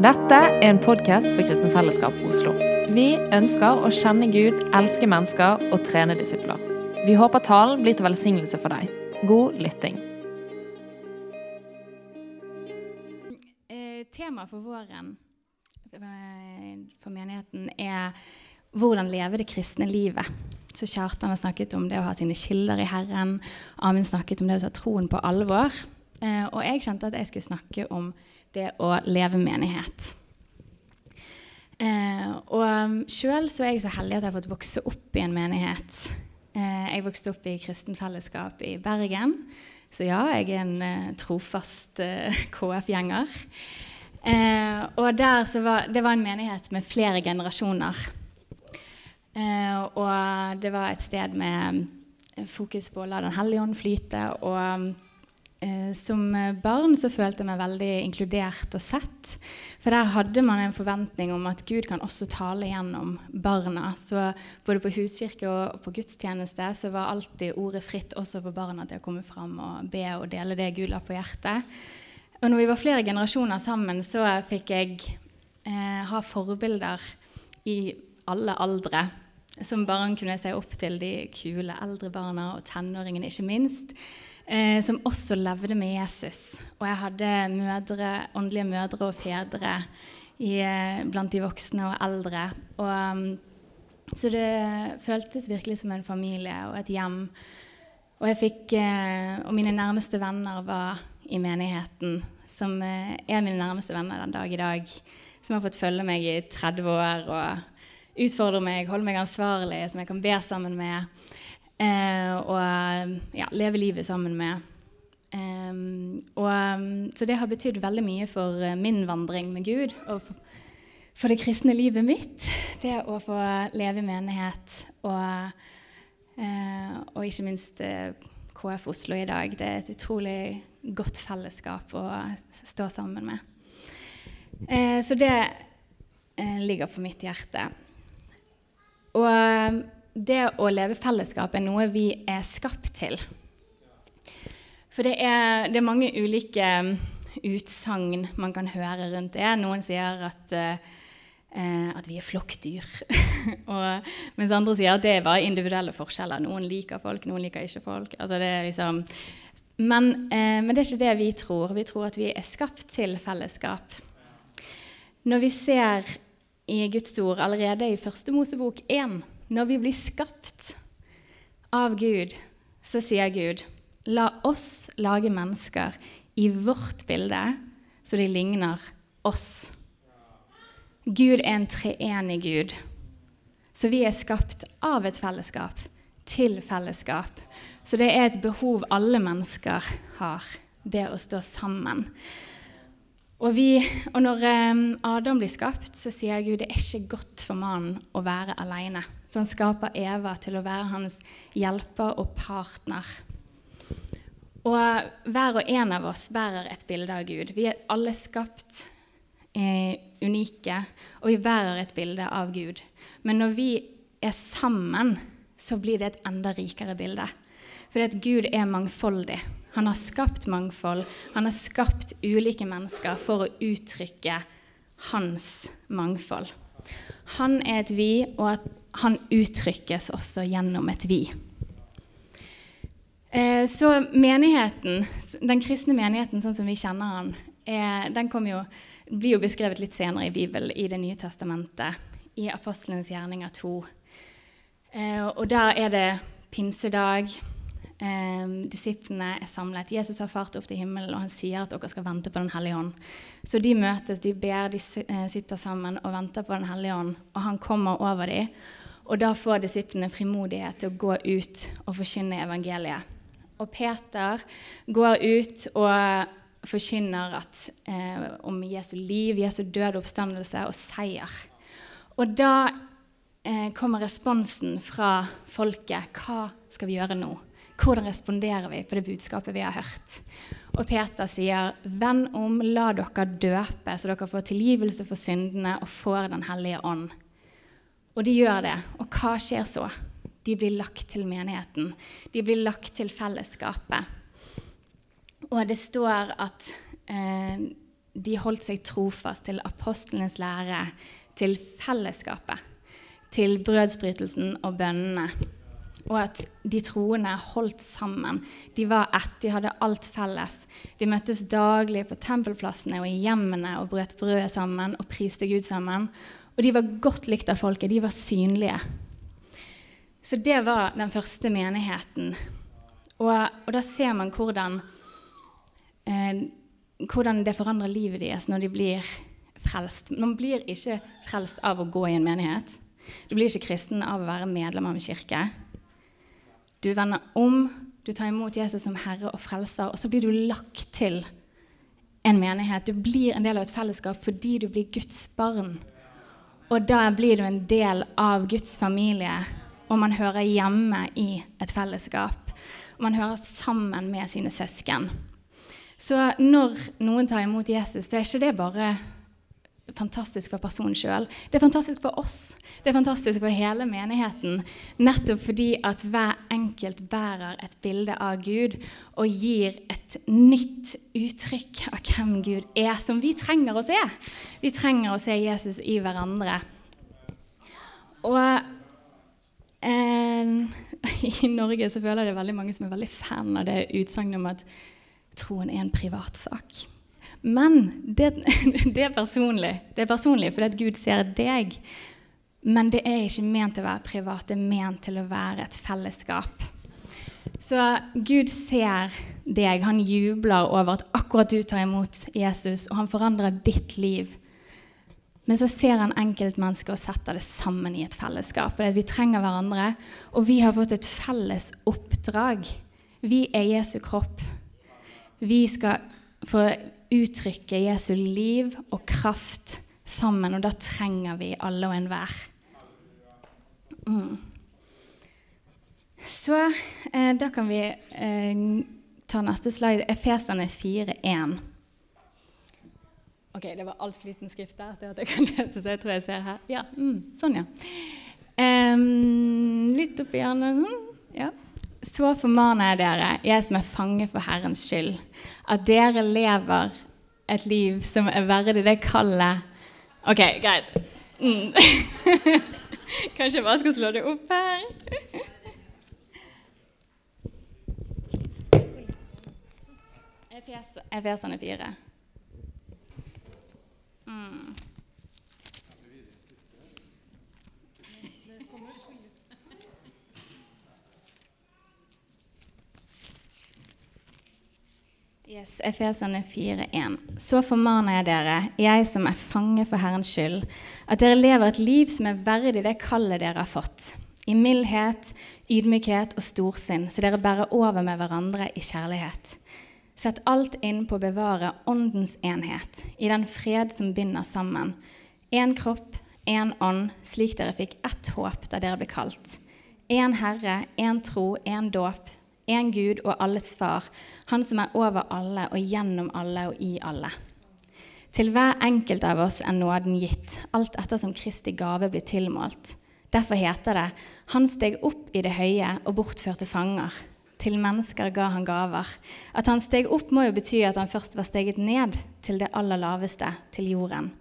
Dette er en podkast for Kristen Fellesskap Oslo. Vi ønsker å kjenne Gud, elske mennesker og trene disipler. Vi håper talen blir til velsignelse for deg. God lytting. Eh, Temaet for våren eh, for menigheten er hvordan leve det kristne livet. Så Kjartan har snakket om det å ha sine kilder i Herren. Amund snakket om det å ta troen på alvor. Eh, og jeg kjente at jeg skulle snakke om det å leve menighet. Eh, og um, sjøl er jeg så heldig at jeg har fått vokse opp i en menighet. Eh, jeg vokste opp i Kristen Fellesskap i Bergen. Så ja, jeg er en eh, trofast eh, KF-gjenger. Eh, og var, det var en menighet med flere generasjoner. Eh, og det var et sted med fokus på å la Den hellige ånd flyte. og Eh, som barn så følte jeg meg veldig inkludert og sett. For der hadde man en forventning om at Gud kan også tale gjennom barna. Så både på huskirke og på gudstjeneste så var alltid ordet fritt også for barna til å komme fram og be og dele det Gud la på hjertet. Og når vi var flere generasjoner sammen, så fikk jeg eh, ha forbilder i alle aldre. Som barn kunne se opp til de kule eldre barna og tenåringene, ikke minst eh, som også levde med Jesus. Og jeg hadde mødre, åndelige mødre og fedre i, eh, blant de voksne og eldre. Og, um, så det føltes virkelig som en familie og et hjem. Og, fikk, eh, og mine nærmeste venner var i menigheten, som eh, er mine nærmeste venner den dag i dag. Som har fått følge meg i 30 år og utfordre meg, holde meg ansvarlig, som jeg kan be sammen med. Eh, og ja, leve livet sammen med. Eh, og, så det har betydd veldig mye for uh, min vandring med Gud og for, for, det kristne livet mitt. Det å få leve i menighet og, eh, og ikke minst uh, KF Oslo i dag. Det er et utrolig godt fellesskap å stå sammen med. så det ligger på mitt hjerte. Og det å leve fellesskap er noe vi er skapt til. For det er, det er mange ulike um, utsagn man kan høre rundt det. Noen sier at, uh, at vi er flokkdyr. og, mens andre sier at det er bare individuelle forskjeller. Noen liker folk, noen liker ikke folk. Altså liksom, men, uh, men, det er ikke det vi tror. Vi tror at vi er skapt til fellesskap. Når vi ser i Guds ord allerede i første Mosebok 1 når vi blir skapt av Gud, så sier Gud, la oss lage mennesker i vårt bilde, så de ligner oss. Gud er en treenig Gud. Så vi er skapt av et fellesskap til fellesskap. Så det er et behov alle mennesker har, det å stå sammen. Og, vi, og, når Adam blir skapt, så sier Gud det er ikke godt for mannen å være alene. Så han skaper Eva til å være hans hjelper og partner. Og hver og en av oss bærer et bilde av Gud. Vi er alle skapt eh, unike, og vi bærer et bilde av Gud. Men når vi er sammen, så blir det et enda rikere bilde. Fordi at Gud er mangfoldig. Han har skapt mangfold. Han har skapt ulike mennesker for å uttrykke hans mangfold. Han er et vi, og at han uttrykkes også gjennom et vi. Eh, så menigheten, den kristne menigheten sånn som vi kjenner han, den jo, blir jo beskrevet litt senere i Bibelen, i Det nye testamentet, i Apostlenes gjerninger 2. Eh, og der er det pinsedag. Eh, disiplene er samlet. Jesus har fart opp til himmelen, og han sier at dere skal vente på Den hellige ånd. Så de møtes, de ber, de eh, sitter sammen og venter på Den hellige ånd. Og han kommer over dem, og da får disiplene frimodighet til å gå ut og forkynne evangeliet. Og Peter går ut og forkynner at, eh, om Jesu liv, Jesu død, oppstandelse og seier. Og da eh, kommer responsen fra folket. Hva skal vi gjøre nå? Hvordan responderer vi på det budskapet vi har hørt? Og Peter sier, 'Venn om, la dere døpe, så dere får tilgivelse for syndene og får Den hellige ånd.' Og de gjør det. Og hva skjer så? De blir lagt til menigheten. De blir lagt til fellesskapet. Og det står at eh, de holdt seg trofast til apostlenes lære, til fellesskapet, til brødsbrytelsen og bønnene. Og at de troende holdt sammen. De var ett, de hadde alt felles. De møttes daglig på tempelplassene og i hjemmene og brøt brødet sammen og priste Gud sammen. Og de var godt likt av folket. De var synlige. Så det var den første menigheten. Og, og da ser man hvordan, eh, hvordan det forandrer livet deres når de blir frelst. Man blir ikke frelst av å gå i en menighet. Du blir ikke kristen av å være medlem av en kirke. Du vender om, du tar imot Jesus som herre og frelser, og så blir du lagt til en menighet. Du blir en del av et fellesskap fordi du blir Guds barn. Og da blir du en del av Guds familie, og man hører hjemme i et fellesskap. Og man hører sammen med sine søsken. Så når noen tar imot Jesus, så er ikke det bare fantastisk for personen sjøl. Det er fantastisk for oss. Det er fantastisk for hele menigheten. Nettopp fordi at hver enkelt bærer et bilde av Gud og gir et nytt uttrykk av hvem Gud er, som vi trenger å se. Vi trenger å se Jesus i hverandre. Og eh, i Norge så føler jeg det veldig mange som er veldig fan av det utsagnet om at troen er en privatsak. Men det, det, er personlig. Det er personlig fordi at Gud ser deg. Men det er ikke ment til å være privat, det er ment til å være et fellesskap. Så Gud ser deg. Han jubler over at akkurat du tar imot Jesus, og han forandrer ditt liv. Men så ser han enkeltmennesker og setter det sammen i et fellesskap. For vi trenger hverandre, og vi har fått et felles oppdrag. Vi er Jesu kropp. Vi skal få uttrykke Jesu liv og kraft sammen, og da trenger vi alle og enhver. Mm. Så eh, da kan vi eh, ta neste slide. Efesene 4.1. Ok, det var altfor liten skrift der til at jeg kan lese, så jeg tror jeg ser her. Ja, mm, sånn, ja. Um, litt oppi hjernen. Ja. Så formaner jeg dere, jeg som er fange for Herrens skyld, at dere lever et liv som er verdig det kallet OK, greit. Mm. Kanskje jeg bare skal slå det opp her. Efesene fire. Mm. Yes, Efesene 4,1. Så formaner jeg dere, jeg som er fange for Herrens skyld, at dere lever et liv som er verdig det kallet dere har fått, i mildhet, ydmykhet og storsinn, så dere bærer over med hverandre i kjærlighet. Sett alt inn på å bevare Åndens enhet, i den fred som binder sammen. Én kropp, én ånd, slik dere fikk ett håp da dere ble kalt. Én Herre, én tro, én dåp én Gud og alles far, Han som er over alle og gjennom alle og i alle. Til hver enkelt av oss er nåden gitt, alt etter som Kristi gave blir tilmålt. Derfor heter det Han steg opp i det høye og bortførte fanger. Til mennesker ga han gaver. At han steg opp, må jo bety at han først var steget ned til det aller laveste, til jorden.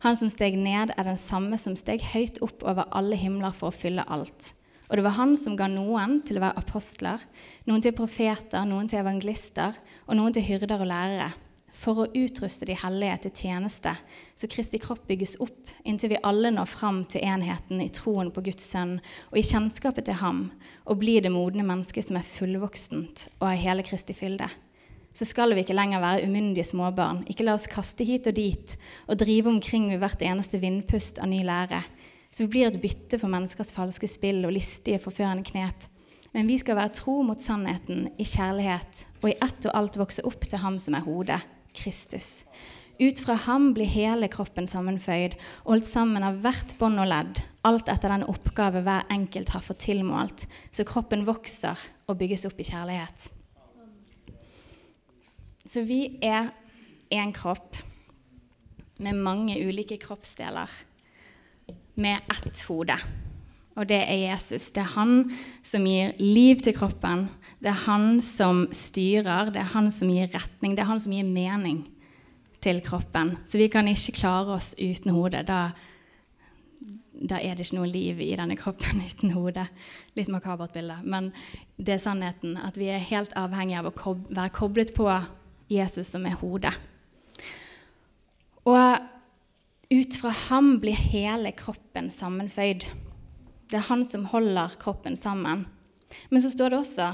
Han som steg ned, er den samme som steg høyt opp over alle himler for å fylle alt. Og det var han som ga noen til å være apostler, noen til profeter, noen til evangelister og noen til hyrder og lærere, for å utruste de hellige til tjeneste, så Kristi kropp bygges opp inntil vi alle når fram til enheten i troen på Guds sønn og i kjennskapet til ham, og blir det modne mennesket som er fullvoksent og er hele Kristi fylde. Så skal vi ikke lenger være umyndige småbarn, ikke la oss kaste hit og dit og drive omkring ved hvert eneste vindpust av ny lære så vi blir et bytte for menneskers falske spill og listige, forførende knep. Men vi skal være tro mot sannheten i kjærlighet og i ett og alt vokse opp til Ham som er hodet, Kristus. Ut fra ham blir hele kroppen sammenføyd holdt sammen av hvert bånd og ledd, alt etter den oppgave hver enkelt har fått tilmålt, så kroppen vokser og bygges opp i kjærlighet. Så vi er én kropp med mange ulike kroppsdeler med ett hode. Og det er Jesus. Det er han som gir liv til kroppen. Det er han som styrer, det er han som gir retning, det er han som gir mening til kroppen. Så vi kan ikke klare oss uten hodet. Da, da er det ikke noe liv i denne kroppen uten hodet. Litt makabert bilde. Men det er sannheten at vi er helt avhengig av å kob være koblet på Jesus, som er hodet. Og ut fra ham blir hele kroppen sammenføyd. Det er han som holder kroppen sammen. Men så står det også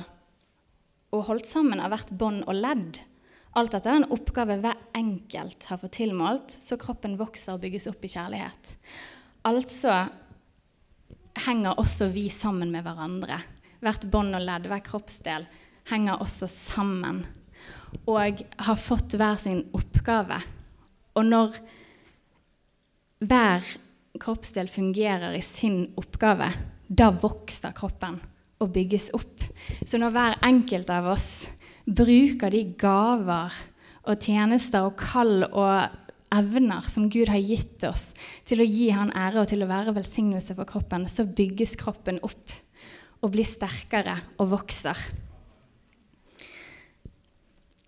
og holdt sammen av hvert bånd og ledd. Alt dette er en oppgave hver enkelt har fått tilmålt, så kroppen vokser og bygges opp i kjærlighet. Altså henger også vi sammen med hverandre. Hvert bånd og ledd, hver kroppsdel henger også sammen og har fått hver sin oppgave. Og når hver kroppsdel fungerer i sin oppgave, da vokser kroppen og bygges opp. Så når hver enkelt av oss bruker de gaver og tjenester og kall og evner som Gud har gitt oss, til å gi Han ære og til å være velsignelse for kroppen, så bygges kroppen opp og blir sterkere og vokser.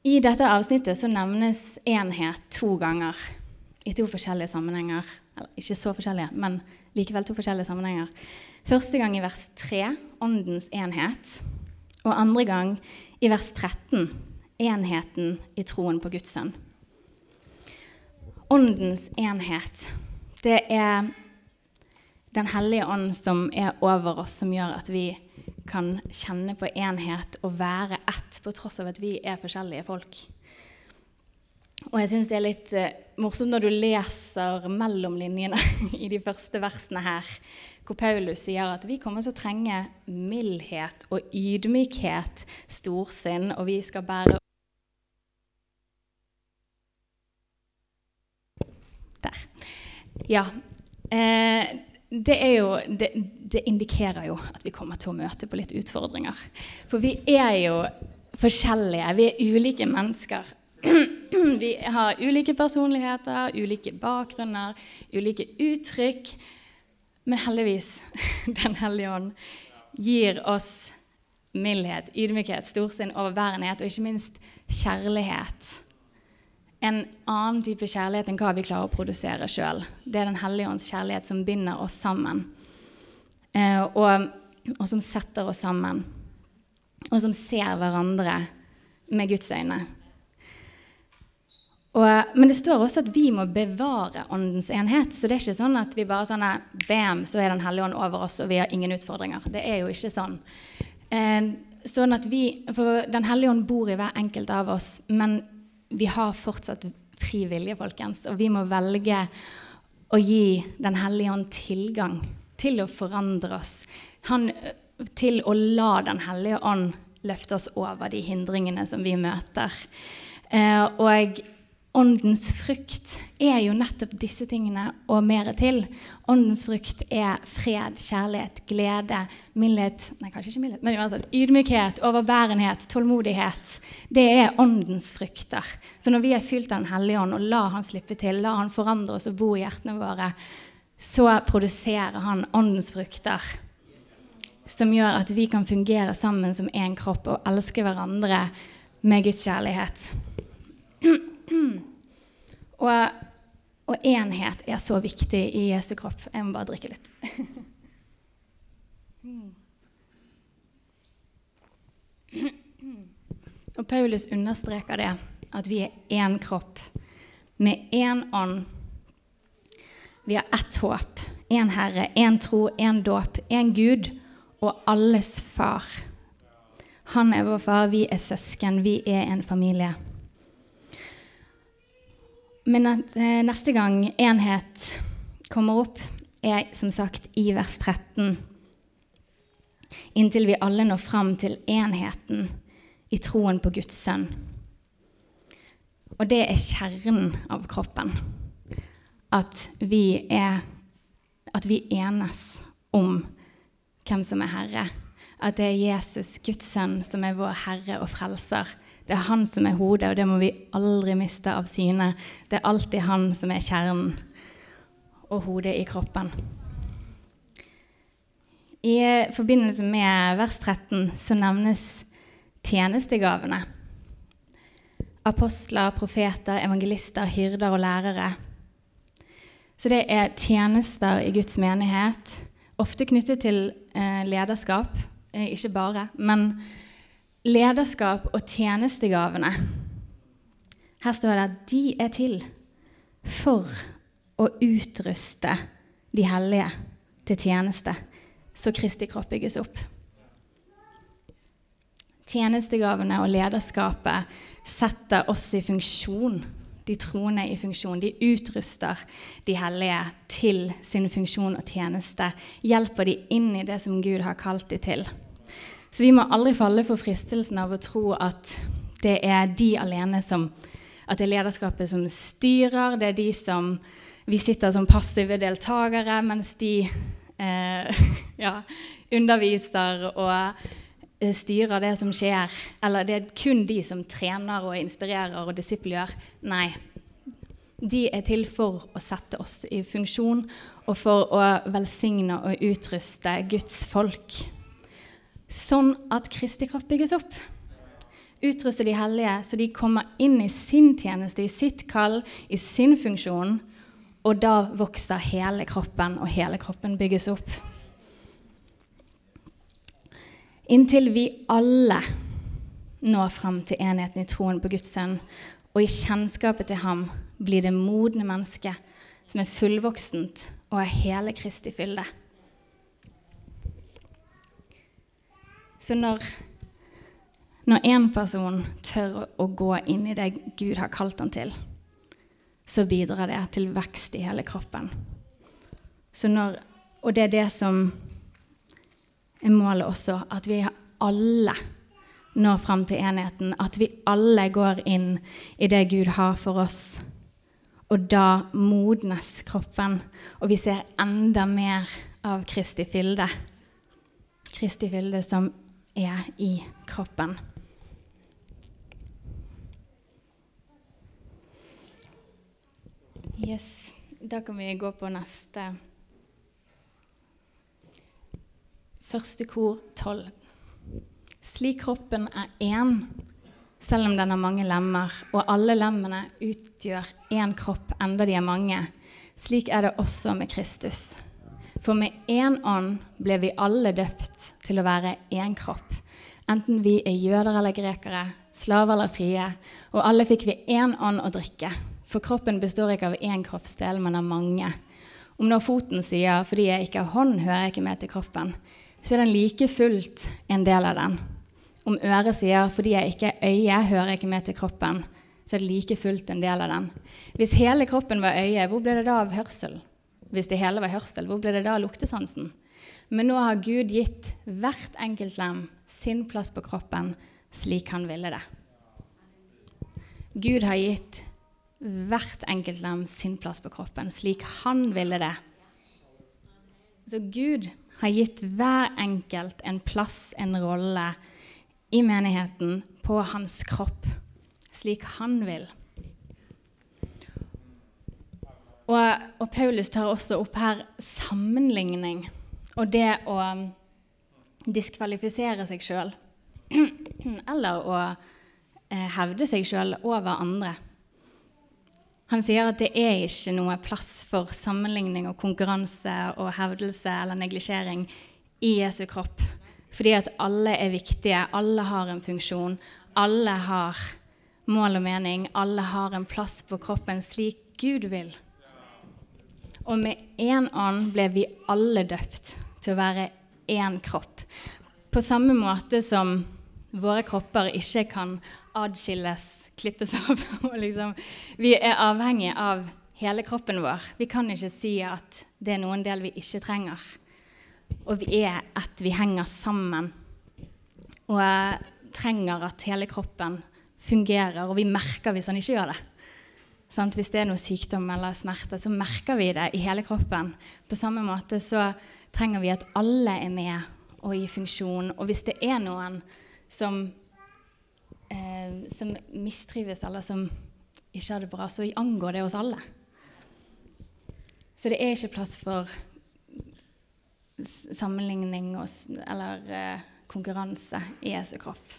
I dette avsnittet så nevnes enhet to ganger i to forskjellige sammenhenger. Eller ikke så forskjellige, men likevel to forskjellige sammenhenger. Første gang i vers 3, åndens enhet. Og andre gang i vers 13, enheten i troen på Guds sønn. Åndens enhet, det er Den hellige ånd som er over oss, som gjør at vi kan kjenne på enhet og være ett, på tross av at vi er forskjellige folk. Og jeg syns det er litt eh, morsomt når du leser mellom linjene i de første versene her, hvor Paulus sier at vi kommer til å trenge mildhet og ydmykhet, storsinn, og vi skal bære Der. Ja. Eh, det, jo, det, det, indikerer jo at vi kommer til å møte på litt utfordringer. For vi er jo forskjellige. Vi er ulike mennesker. Vi har ulike personligheter, ulike bakgrunner, ulike uttrykk. Men heldigvis, Den hellige ånd gir oss mildhet, ydmykhet, storsinn, overbærenhet og ikke minst kjærlighet. En annen type kjærlighet enn hva vi klarer å produsere sjøl. Det er Den hellige ånds kjærlighet som binder oss sammen, eh, og, og som setter oss sammen. Og som ser hverandre med Guds øyne. Og, men det står også at vi må bevare åndens enhet. Så det er ikke sånn at vi bare sånn Bam, så er Den hellige ånd over oss, og vi har ingen utfordringer. Det er jo ikke sånn. Eh, sånn at vi, For Den hellige ånd bor i hver enkelt av oss, men vi har fortsatt fri vilje, folkens. Og vi må velge å gi Den hellige ånd tilgang til å forandre oss. Han, til å la Den hellige ånd løfte oss over de hindringene som vi møter. Eh, og Åndens frukt er jo nettopp disse tingene og mer til. Åndens frukt er fred, kjærlighet, glede, mildhet Nei, kanskje ikke mildhet, men altså, ydmykhet, overbærenhet, tålmodighet. Det er åndens frukter. Så når vi er fylt av Den hellige ånd og lar Han slippe til, lar Han forandre oss og bo i hjertene våre, så produserer Han åndens frukter. Som gjør at vi kan fungere sammen som én kropp og elske hverandre med Guds kjærlighet. Og, og enhet er så viktig i Jesu kropp. Jeg må bare drikke litt. Og Paulus understreker det, at vi er én kropp med én ånd. Vi har ett håp, én Herre, én tro, én dåp, én Gud og alles far. Han er vår far, vi er søsken, vi er en familie. Men at eh, neste gang enhet kommer opp, er som sagt i vers 13. Inntil vi alle når fram til enheten i troen på Guds sønn. Og det er kjernen av kroppen. At vi, er, at vi enes om hvem som er Herre. At det er Jesus, Guds sønn, som er vår Herre og Frelser det er han som er hodet, og det må vi aldri miste av syne. Det er alltid han som er kjernen og hodet i kroppen. I forbindelse med vers 13 så nevnes tjenestegavene. apostler, profeter, evangelister, hyrder og lærere. Så det er tjenester i Guds menighet, ofte knyttet til eh, lederskap. Eh, ikke bare, men lederskap og tjenestegavene. Her står det at de er til for å utruste de hellige til tjeneste, så Kristi kropp bygges opp. Tjenestegavene og lederskapet setter oss i funksjon, de troende i funksjon. De utruster de hellige til sin funksjon og tjeneste. Hjelper de inn i det som Gud har kalt de til. Så vi må aldri falle for fristelsen av å tro at det er de alene som At det er lederskapet som styrer, det er de som Vi sitter som passive deltakere mens de eh, ja, underviser og Eh, styrer det som skjer, eller det er kun de som trener og inspirerer og disippelgjør. Nei. De er til for å sette oss i funksjon og for å velsigne og utruste Guds folk. Sånn at Kristi kropp bygges opp. Utruste de hellige så de kommer inn i sin tjeneste, i sitt kall, i sin funksjon. Og da vokser hele kroppen, og hele kroppen bygges opp. Inntil vi alle når fram til enheten i troen på Guds sønn og i kjennskapet til ham blir det modne mennesket som er fullvoksent og er hele Kristi fylde. Så når, når en person tør å gå inn i det Gud har kalt han til, så bidrar det til vekst i hele kroppen. Når, og det er det som er målet også at vi alle når fram til enheten. At vi alle går inn i det Gud har for oss. Og da modnes kroppen, og vi ser enda mer av Kristi fylde. Kristi fylde som er i kroppen. Yes. Da kan vi gå på neste Første kor 12. Slik kroppen er én, selv om den har mange lemmer, og alle lemmene utgjør én kropp, enda de er mange. Slik er det også med Kristus. For med én ånd ble vi alle døpt til å være én kropp. Enten vi er jøder eller grekere, slaver eller frie. Og alle fikk vi én ånd å drikke. For kroppen består ikke av én kroppsdel, men av mange. Om nå foten sier 'fordi jeg ikke har hånd, hører jeg ikke med til kroppen', så er den like fullt en del av den. Om øret sier 'fordi jeg ikke er øye, hører jeg ikke med til kroppen', så er det like fullt en del av den. Hvis hele kroppen var øye, hvor ble det da av hørsel? Hvis det hele var hørsel, hvor ble det da av luktesansen? Men nå har Gud gitt hvert enkelt lem sin plass på kroppen slik han ville det. Gud har gitt hvert enkelt lam sin plass på kroppen slik han ville det. Så Gud har gitt hver enkelt en plass, en rolle, i menigheten på hans kropp, slik han vil. Og, og, Paulus tar også opp her sammenligning og det å diskvalifisere seg sjøl. Eller å eh, hevde seg sjøl over andre. Han sier at det er ikke noe plass for sammenligning og konkurranse og hevdelse eller neglisjering i Jesu kropp. Fordi at alle er viktige, alle har en funksjon, alle har mål og mening, alle har en plass på kroppen slik Gud vil. Og med én ånd ble vi alle døpt til å være én kropp. På samme måte som våre kropper ikke kan adskilles klippes av. liksom, vi er avhengig av hele kroppen vår. Vi kan ikke si at det er noen del vi ikke trenger. Og vi er ett, vi henger sammen. Og trenger at hele kroppen fungerer, og vi merker hvis han ikke gjør det. Sånn, Hvis det er noe sykdom eller smerte, så merker vi det i hele kroppen. På samme måte så trenger vi at alle er med og i funksjon. Og hvis det er noen som eh, som mistrives, eller som ikke har det bra, så angår det oss alle. Så det er ikke plass for sammenligning og, eller eh, konkurranse i Jesu kropp.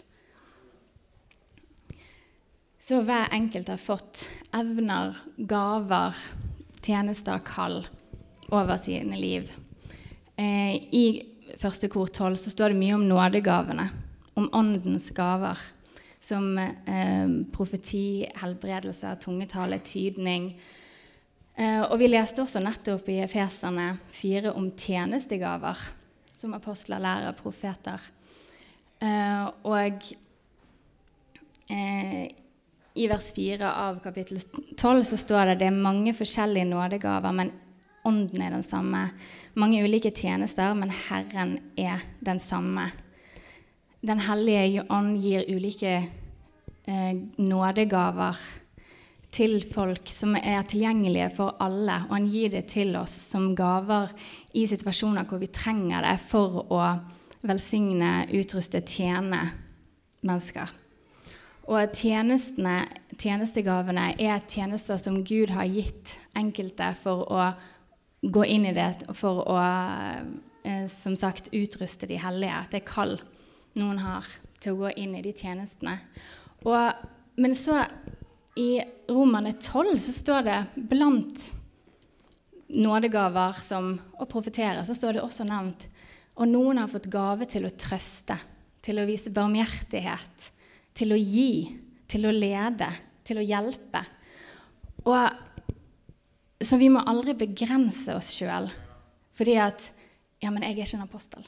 så hver enkelt har fått evner, gaver, tjenester, kall over sine liv. Eh, I første kor 12 så står det mye om nådegavene, om åndens gaver. Som eh, profeti, helbredelse, tungetale, tydning. Eh, og vi leste også nettopp i Efeserne 4 om tjenestegaver, som apostler, lærere, profeter. Eh, og eh, i vers 4 av kapittel 12 så står det det er mange forskjellige nådegaver, men ånden er den samme. Mange ulike tjenester, men Herren er den samme. Den hellige ånd gir ulike eh, nådegaver til folk som er tilgjengelige for alle, og han gir det til oss som gaver i situasjoner hvor vi trenger det for å velsigne, utruste, tjene mennesker. Og tjenestegavene er tjenester som Gud har gitt enkelte for å gå inn i det, for å eh, som sagt utruste de hellige. At Det er kall noen har til å gå inn i de tjenestene. Og, men så i Romerne 12 så står det blant nådegaver som å profetere, så står det også nevnt og noen har fått gave til å trøste, til å vise barmhjertighet, til å gi, til å lede, til å hjelpe. Og, så vi må aldri begrense oss sjøl fordi at Ja, men jeg er ikke en apostel.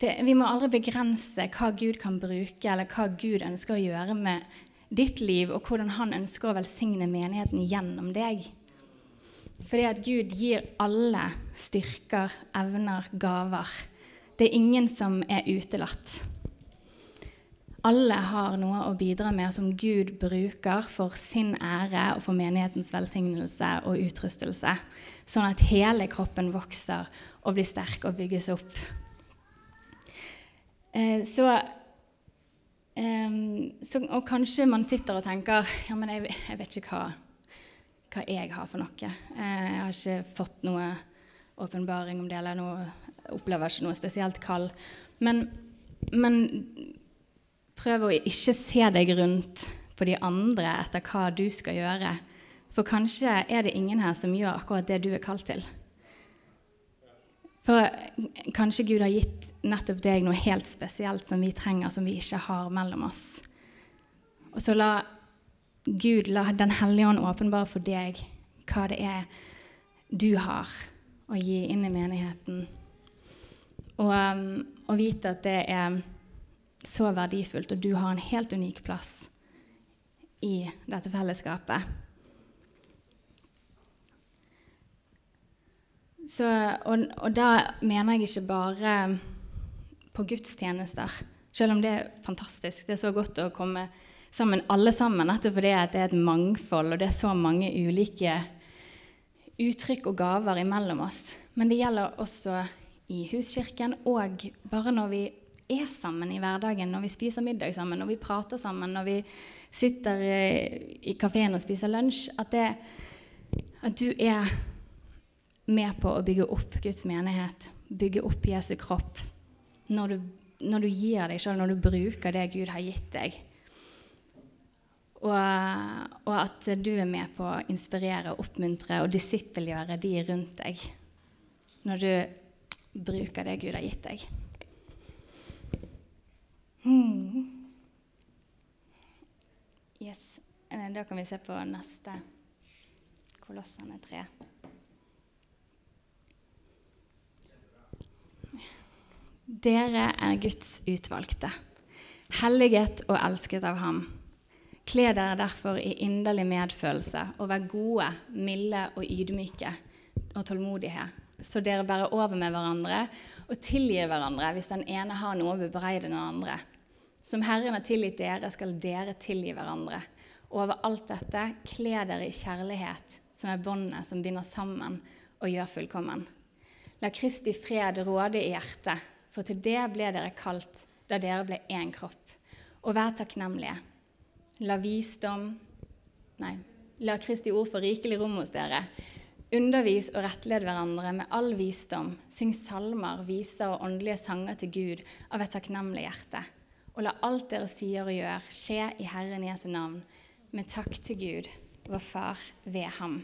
Det, vi må aldri begrense hva Gud kan bruke, eller hva Gud ønsker å gjøre med ditt liv, og hvordan han ønsker å velsigne menigheten gjennom deg. Fordi at Gud gir alle styrker, evner, gaver. Det er ingen som er utelatt. Alle har noe å bidra med som Gud bruker for sin ære og for menighetens velsignelse og utrustelse, sånn at hele kroppen vokser og blir sterk og bygges opp. Eh, så, eh, så, Og kanskje man sitter og tenker ja, men jeg, jeg vet ikke hva, hva, jeg har for noe. Eh, jeg har ikke fått noe åpenbaring om det, eller noe, opplever ikke noe spesielt kall. Men, men prøv å ikke se deg rundt på de andre etter hva du skal gjøre. For kanskje er det ingen her som gjør akkurat det du er kalt til. For kanskje Gud har gitt nettopp deg noe helt spesielt som vi trenger, som vi ikke har mellom oss. Og så la Gud, la Den hellige ånd åpenbare for deg hva det er du har å gi inn i menigheten. Og, um, og vite at det er så verdifullt, og du har en helt unik plass i dette fellesskapet. Så, og, og da mener jeg ikke bare på gudstjenester, selv om det er fantastisk. Det er så godt å komme sammen, alle sammen, nettopp fordi det er et mangfold, og det er så mange ulike uttrykk og gaver imellom oss. Men det gjelder også i huskirken, og bare når vi er sammen i hverdagen, når vi spiser middag sammen, når vi prater sammen, når vi sitter i kafeen og spiser lunsj, at, det, at du er med på å bygge opp Guds menighet, bygge opp Jesu kropp, når du, når du gir deg sjøl, når du bruker det Gud har gitt deg. Og, og, at du er med på å inspirere, oppmuntre og disippelgjøre de rundt deg når du bruker det Gud har gitt deg. Hmm. Yes. Eh, da kan vi se på neste Kolossene 3. Dere er Guds utvalgte, helliget og elsket av ham. Kle dere derfor i inderlig medfølelse og vær gode, milde og ydmyke og tålmodige, så dere bærer over med hverandre og tilgir hverandre hvis den ene har noe å bebreide den andre. Som Herren har tilgitt dere, skal dere tilgi hverandre. Og over alt dette, kle dere i kjærlighet, som er båndet som binder sammen og gjør fullkommen. La Kristi fred råde i hjertet, for til det ble dere kalt da dere ble én kropp. Og vær takknemlige. La visdom Nei, la Kristi ord få rikelig rom hos dere. Undervis og rettled hverandre med all visdom. Syng salmer, viser og åndelige sanger til Gud av et takknemlig hjerte og la alt dere sier og gjør, skje i Herren Jesu navn, med takk til Gud, vår Far, ved ham.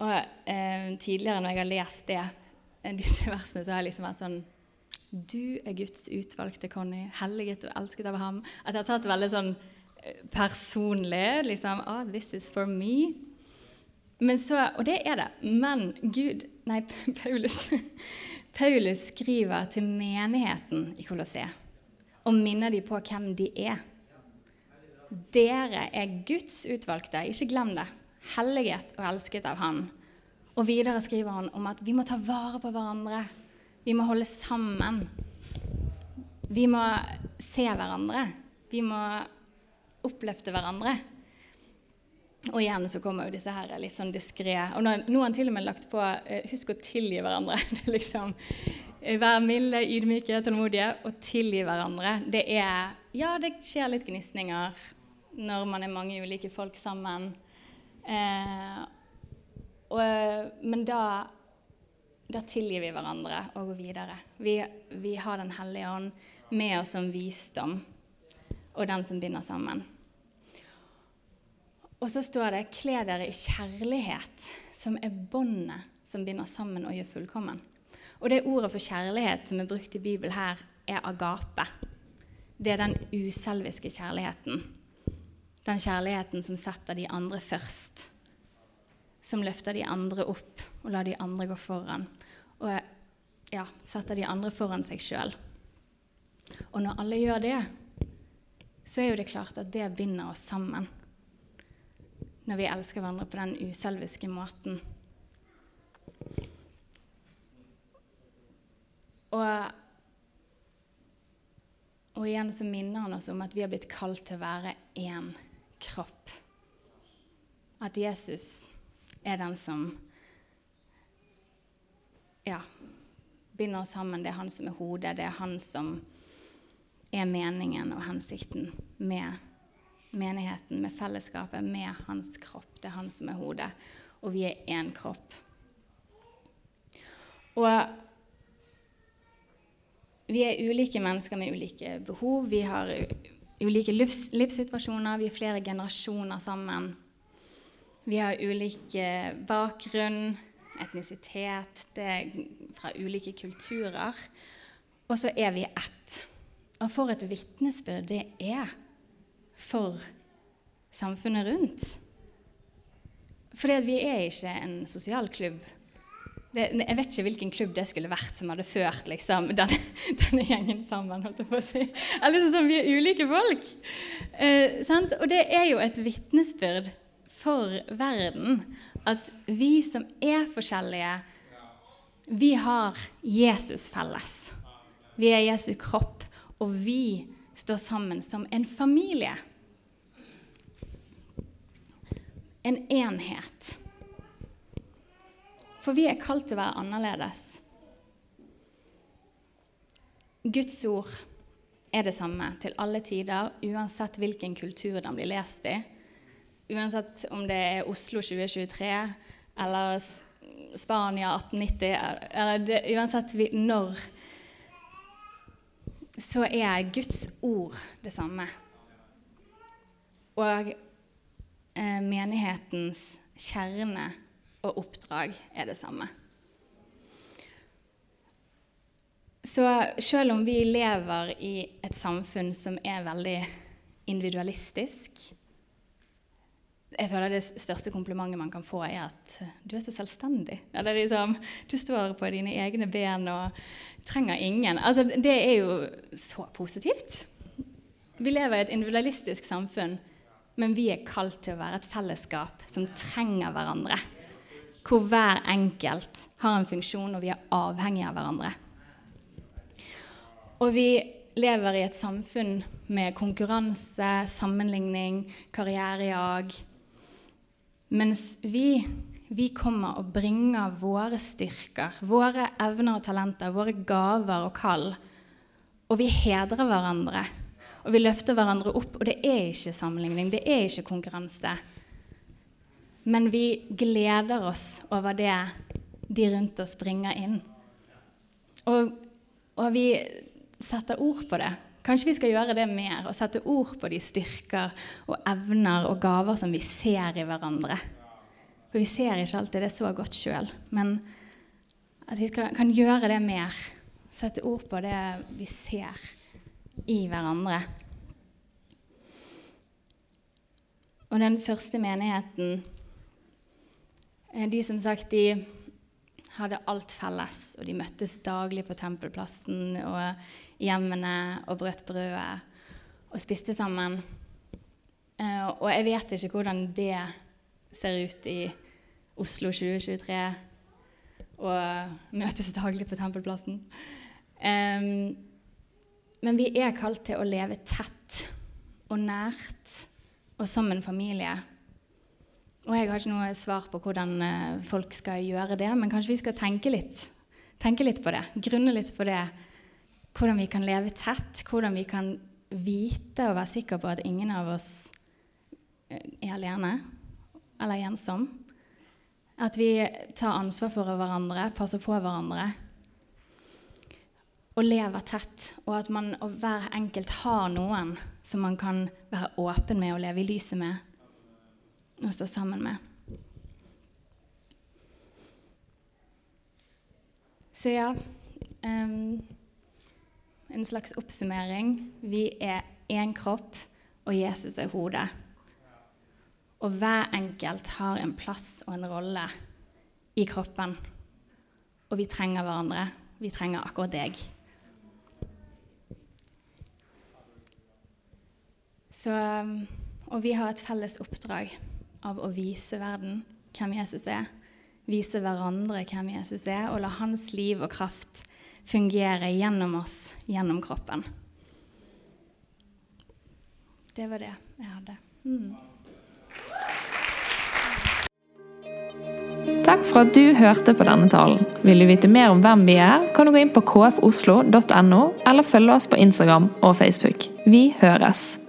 Og eh, Tidligere når jeg har lest det, eh, disse versene, så har jeg liksom vært sånn Du er Guds utvalgte Conny, helliget og elsket av ham. At jeg har tatt veldig sånn eh, personlig liksom, oh, This is for me. Men Så, og det er det. Men Gud Nei, Paulus Paulus skriver til menigheten i Kolosseet og minner dem på hvem de er. Dere er Guds utvalgte, ikke glem det. Helliget og elsket av Han. Og videre skriver han om at vi må ta vare på hverandre. Vi må holde sammen. Vi må se hverandre. Vi må oppløfte hverandre. Og igjen så kommer jo disse her litt sånn diskré. Og nå, har han til og med lagt på eh, 'husk å tilgi hverandre'. Er liksom eh, Vær milde, ydmyke, tålmodige og tilgi hverandre. Det er Ja, det skjer litt gnisninger når man er mange ulike folk sammen. Eh, og, men da, da tilgir vi hverandre og går videre. Vi, vi har Den hellige ånd med oss som visdom og den som binder sammen. Og så står det 'kle dere i kjærlighet', som er båndet som binder sammen og gjør fullkommen. Og det ordet for kjærlighet som er brukt i Bibelen her, er agape. Det er den uselviske kjærligheten. Den kjærligheten som setter de andre først. Som løfter de andre opp og lar de andre gå foran. Og ja, setter de andre foran seg sjøl. Og når alle gjør det, så er jo det klart at det binder oss sammen når vi elsker hverandre på den uselviske måten. Og, og, igjen så minner han oss om at vi har blitt kalt til å være én kropp. At Jesus er den som ja, binder oss sammen. Det er han som er hodet. Det er han som er meningen og hensikten med menigheten, med fellesskapet, med hans kropp. Det er han som er hodet. Og vi er én kropp. Og vi er ulike mennesker med ulike behov. Vi har ulike livs livssituasjoner. Vi er flere generasjoner sammen. Vi har ulik bakgrunn, etnisitet, det er fra ulike kulturer. Og så er vi ett. Og for et vitnesbyrd det er for samfunnet rundt. Fordi vi er ikke en sosial klubb. Det, jeg vet ikke hvilken klubb det skulle vært som hadde ført liksom, denne, denne, gjengen sammen. holdt jeg på å si. Eller sånn, Vi er ulike folk. Eh, og det er jo et vitnesbyrd for verden at vi som er forskjellige, vi har Jesus felles. Vi er Jesu kropp, og vi står sammen som en familie. En enhet. For vi er kalt til å være annerledes. Guds ord er det samme til alle tider, uansett hvilken kultur den blir lest i. Uansett om det er Oslo 2023 eller Spania 1890 eller det, Uansett når så er Guds ord det samme. Og eh, menighetens kjerne og oppdrag er det samme. Så selv om vi lever i et samfunn som er veldig individualistisk Jeg føler det største komplimentet man kan få, er at du er så selvstendig. Liksom, du står på dine egne ben og trenger ingen. Altså, det er jo så positivt. Vi lever i et individualistisk samfunn men vi er kalt til å være et fellesskap som trenger hverandre. Hvor hver enkelt har en funksjon, og vi er avhengige av hverandre. Og vi lever i et samfunn med konkurranse, sammenligning, karrierejag. Mens vi, vi kommer og bringer våre styrker, våre evner og talenter, våre gaver og kall. Og vi hedrer hverandre og vi løfter hverandre opp. Og det er ikke sammenligning, det er ikke konkurranse. Men vi gleder oss over det de rundt oss bringer inn. Og og vi setter ord på det. Kanskje vi skal gjøre det mer og sette ord på de styrker og evner og gaver som vi ser i hverandre. For vi ser ikke alltid det så godt sjøl, men at vi skal, kan gjøre det mer. Sette ord på det vi ser i hverandre. Og den første menigheten eh, De som sagt, de hadde alt felles, og de møttes daglig på tempelplassen og hjemmene og brøt brødet og spiste sammen. Eh, og jeg vet ikke hvordan det ser ut i Oslo 2023 og møtes daglig på tempelplassen. Men vi er kalt til å leve tett og nært og som en familie. Og jeg har ikke noe svar på hvordan eh, folk skal gjøre det, men kanskje vi skal tenke litt, tenke litt på det. Grunne litt på det. Hvordan vi kan leve tett, hvordan vi kan vite og være sikre på at ingen av oss eh, er alene eller ensom. At vi tar ansvar for hverandre, passer på hverandre. Og lever tett, og at man og hver enkelt har noen som man kan være åpen med og leve i lyset med og stå sammen med. Så ja um, En slags oppsummering. Vi er én kropp, og Jesus er hodet. Og hver enkelt har en plass og en rolle i kroppen. Og vi trenger hverandre. Vi trenger akkurat deg. Så, og vi har et felles oppdrag av å vise verden hvem Jesus er, vise hverandre hvem Jesus er, og la hans liv og kraft fungere gjennom oss, gjennom kroppen. Det var det jeg hadde. Mm. Takk for at du hørte på denne talen. Vil du vite mer om hvem vi er, kan du gå inn på kfoslo.no, eller følge oss på Instagram og Facebook. Vi høres!